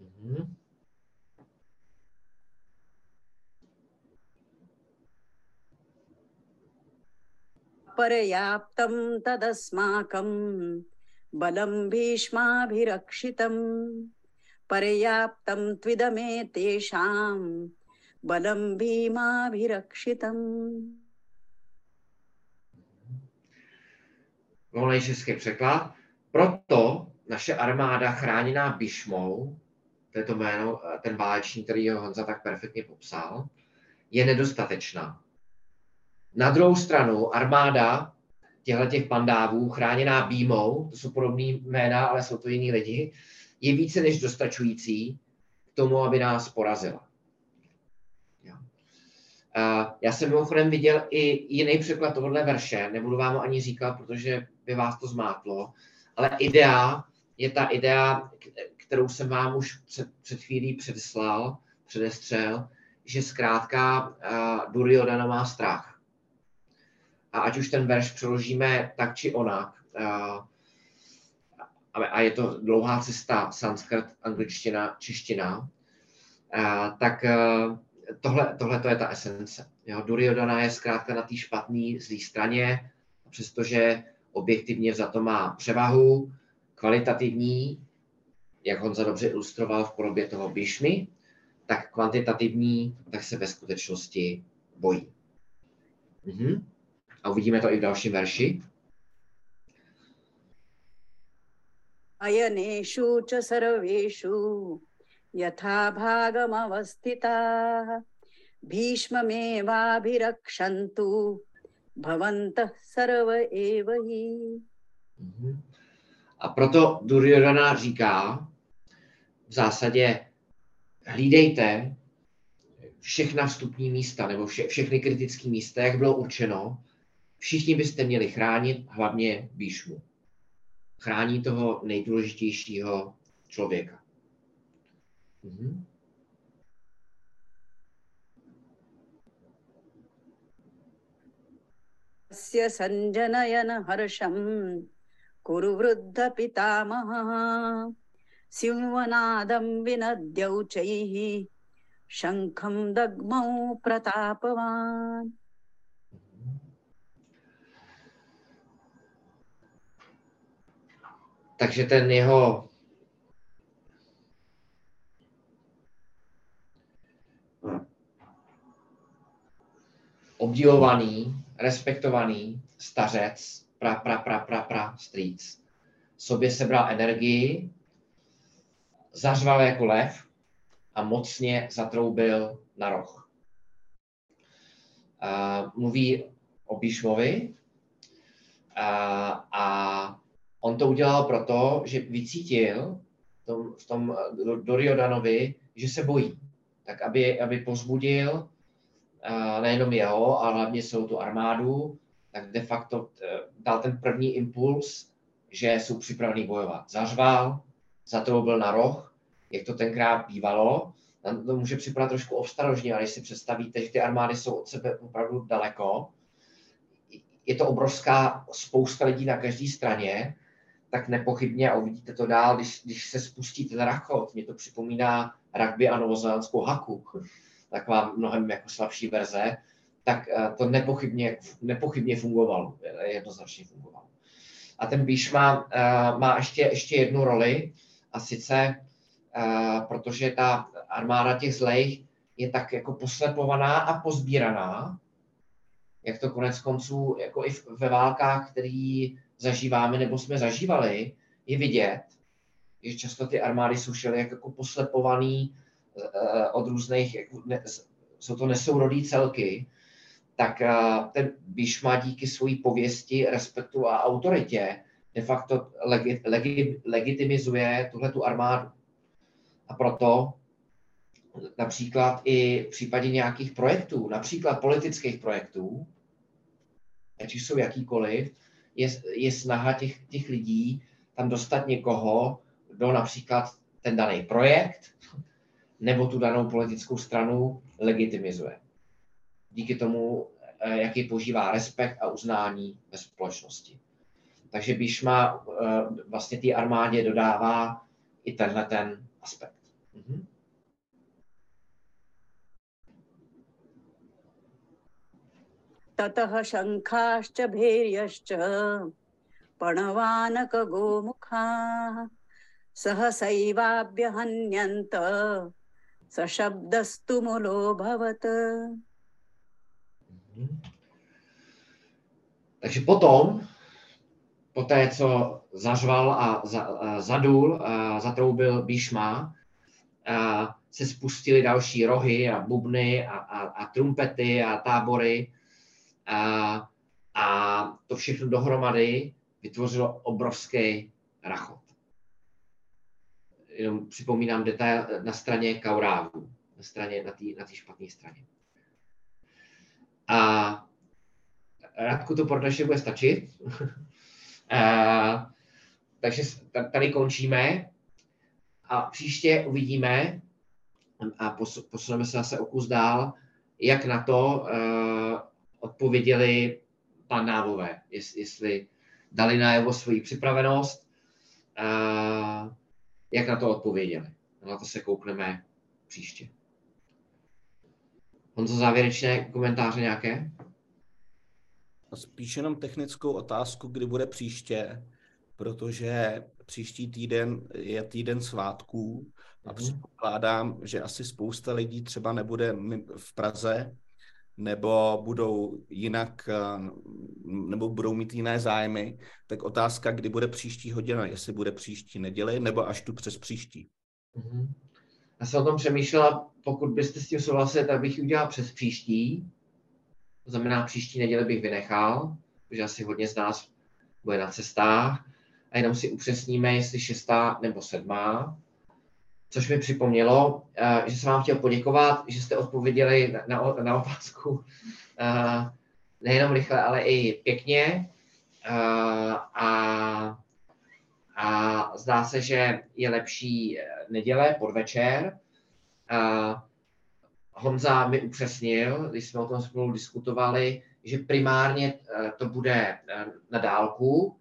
D: Mm-hmm.
A: पर्याप्तं तदस्माकं बलं भीष्माभिरक्षितं पर्याप्तं त्विदमे तेषां बलं भीमाभिरक्षितम्
B: Volný český překlad. Proto naše armáda chráněná Bišmou, to je to jméno, ten válečník, který ho Honza tak perfektně popsal, je nedostatečná. Na druhou stranu armáda těchto těch pandávů, chráněná býmou, to jsou podobné jména, ale jsou to jiní lidi, je více než dostačující k tomu, aby nás porazila. Já jsem mimochodem viděl i jiný překlad tohohle verše, nebudu vám ho ani říkat, protože by vás to zmátlo, ale idea je ta idea, kterou jsem vám už před, před chvílí předeslal, předestřel, že zkrátka uh, Duryodhana má strach a ať už ten verš přeložíme tak či onak, a je to dlouhá cesta, sanskrt, angličtina, čeština, tak tohle, tohle to je ta esence. Jo, Duryodhana je zkrátka na té špatné zlé straně, přestože objektivně za to má převahu, kvalitativní, jak Honza dobře ilustroval v podobě toho Bishmy, tak kvantitativní, tak se ve skutečnosti bojí. Mhm A uvidíme to i v dalším verši.
A: अयनेषु च सर्वेषु यथा भागमवस्थिताः भीष्ममेवाभिरक्षन्तु भवन्तः सर्व एव हि.
B: A proto Duryodhana říká v zásadě hlídejte všechna vstupní místa nebo vše, všechny kritické místa, jak bylo určeno, Všichni byste měli chránit hlavně Bíšmu. Chrání toho nejdůležitějšího člověka. Mhm.
A: तस्य सञ्जनयन हर्षं कुरु वृद्धपितामहः सिंहनादं विनद्यौचैः शङ्खं दग्मौ प्रतापवान्
B: takže ten jeho obdivovaný, respektovaný stařec, pra, pra, pra, pra, pra, strýc, sobě sebral energii, zařval jako lev a mocně zatroubil na roh. Uh, mluví o Bíšmovi uh, a on to udělal proto, že vycítil v tom, v tom Doriodanovi, že se bojí. Tak aby, aby pozbudil uh, nejenom jeho, ale hlavně celou tu armádu, tak de facto uh, dal ten první impuls, že jsou připravení bojovat. Zařval, zatroubil na roh, jak to tenkrát bývalo. Nám to může připadat trošku obstarožně, ale když si představíte, že ty armády jsou od sebe opravdu daleko, je to obrovská spousta lidí na každé straně tak nepochybně, a uvidíte to dál, když, když se spustíte na rachot, mě to připomíná rugby a novozélandskou haku, taková mnohem jako slabší verze, tak eh, to nepochybně, nepochybně fungovalo, jednoznačně fungovalo. A ten Bíš má, eh, má ještě, ještě jednu roli, a sice protože ta armáda těch zlejch je tak jako poslepovaná a pozbíraná, jak to konec konců jako i ve válkách, které zažíváme nebo jsme zažívali, je vidět, že často ty armády jsou všelijak jako poslepovaný uh, od různých, jako ne, jsou to nesourodý celky, tak uh, ten Bishma díky své pověsti, respektu a autoritě de facto legi, legi, legitimizuje tuhle tu armádu. A proto například i v případě nějakých projektů, například politických projektů, ať už jsou jakýkoliv, je, je snaha těch, těch lidí tam dostat někoho, kdo například ten daný projekt nebo tu danou politickou stranu legitimizuje. Díky tomu, eh, jaký požívá respekt a uznání ve společnosti. Takže Bíšma eh, vlastně té armádě dodává i tenhle ten aspekt. Mhm.
A: ततः शङ्खाश्च भैर्यश्च पणवानकगोमुखाः सहसैवाभ्यहन्यन्त सशब्दस्तु मुलोऽभवत्
B: Takže potom, po té, co zařval a, za, a zadul, a zatroubil Bíšma, a se spustily další rohy a bubny a, a, a trumpety a tábory a, a to všechno dohromady vytvořilo obrovský rachot. Jenom připomínám detail na straně Kaurávu, na straně, na té na špatné straně. A Radku to pro dnešek bude stačit. a, takže tady končíme a příště uvidíme a posuneme se zase o kus dál, jak na to odpověděli panávové, jestli dali najevo svoji připravenost, uh, jak na to odpověděli. Na to se koukneme příště. Honzo, závěrečné komentáře nějaké?
D: Spíš jenom technickou otázku, kdy bude příště, protože příští týden je týden svátků a mm-hmm. předpokládám, že asi spousta lidí třeba nebude v Praze, nebo budou jinak, eh, nebo budou mít jiné zájmy, tak otázka, kdy bude příští hodina, jestli bude příští neděli, nebo až tu přes příští.
B: Mm-hmm. Já jsem o tom přemýšlela, pokud byste s tím souhlasili, tak bych udělal přes příští. To znamená, příští neděli bych vynechal, protože asi hodně z nás bude na cestách. A jenom si upřesníme, jestli šestá nebo sedmá což mi připomnělo, eh, že jsem vám chtěl poděkovat, že jste odpověděli na, na, na otázku eh, nejenom rychle, ale i pěkně. Eh, a, a zdá se, že je lepší neděle, podvečer. Honza mi upřesnil, když jsme o tom spolu diskutovali, že primárně to bude na dálku.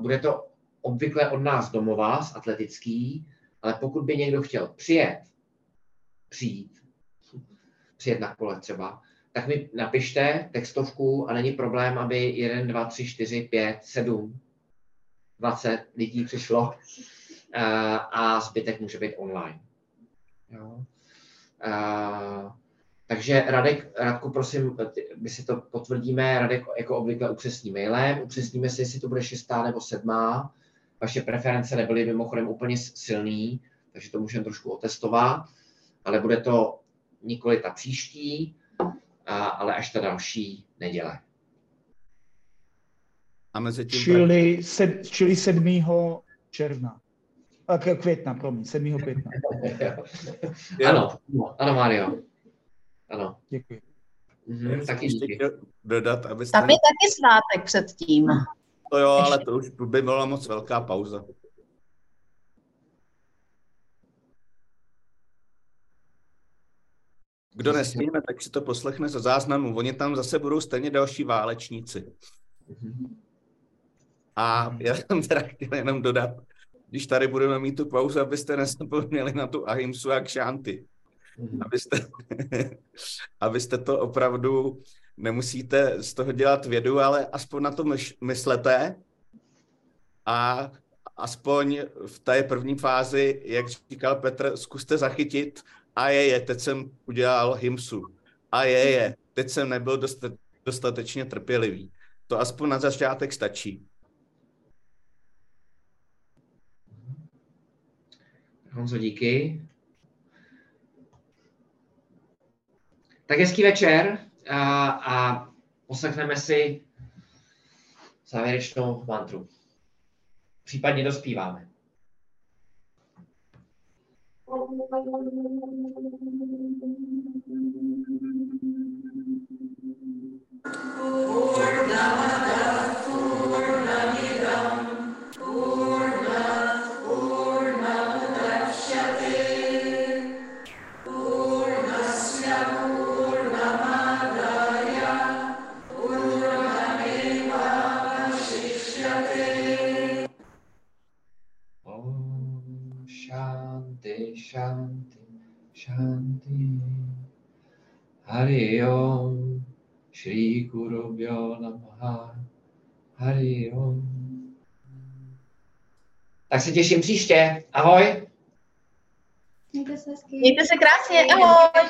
B: Bude to obvykle od nás domova z atletický, ale pokud by někdo chtěl přijet, přijít, přijet na kole třeba, tak mi napište textovku a není problém, aby 1, 2, 3, 4, 5, 7, 20 lidí přišlo eh, a zbytek může být online. Jo. Uh, takže Radek, Radku, prosím, my si to potvrdíme, Radek jako obvykle upřesní mailem, upřesníme si, jestli to bude šestá nebo sedmá, vaše preference nebyly mimochodem úplně silný, takže to můžeme trošku otestovat, ale bude to nikoli ta příští, ale až ta další neděle.
F: A mezi tím čili, sed, čili 7. června. A května, promiň, 7. května.
B: ano, ano, Mario. Ano.
F: Děkuji.
B: Mhm, taky díky.
D: Dodat, abyste...
G: Tam je taky svátek předtím.
D: To jo, ale to už by byla moc velká pauza. Kdo nesmíme, tak si to poslechne za záznamu. Oni tam zase budou stejně další válečníci. A já jsem teda chtěl jenom dodat, když tady budeme mít tu pauzu, abyste nezapomněli na tu Ahimsu a Kšanty. Abyste, abyste to opravdu nemusíte z toho dělat vědu, ale aspoň na to myslete a aspoň v té první fázi, jak říkal Petr, zkuste zachytit a je, je, teď jsem udělal hymsu. A je, je, teď jsem nebyl dostatečně trpělivý. To aspoň na začátek stačí.
B: Honzo, díky. Tak hezký večer a, a poslechneme si závěrečnou mantru. Případně dospíváme. Om Hari Om Shri Guru Bhyo Namaha Hari Om Tak se těším příště. Ahoj.
H: Mějte se hezky.
G: Mějte se krásně, ahoj.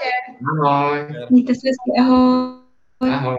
B: Ahoj.
H: Mějte se hezky, ahoj.
B: Ahoj.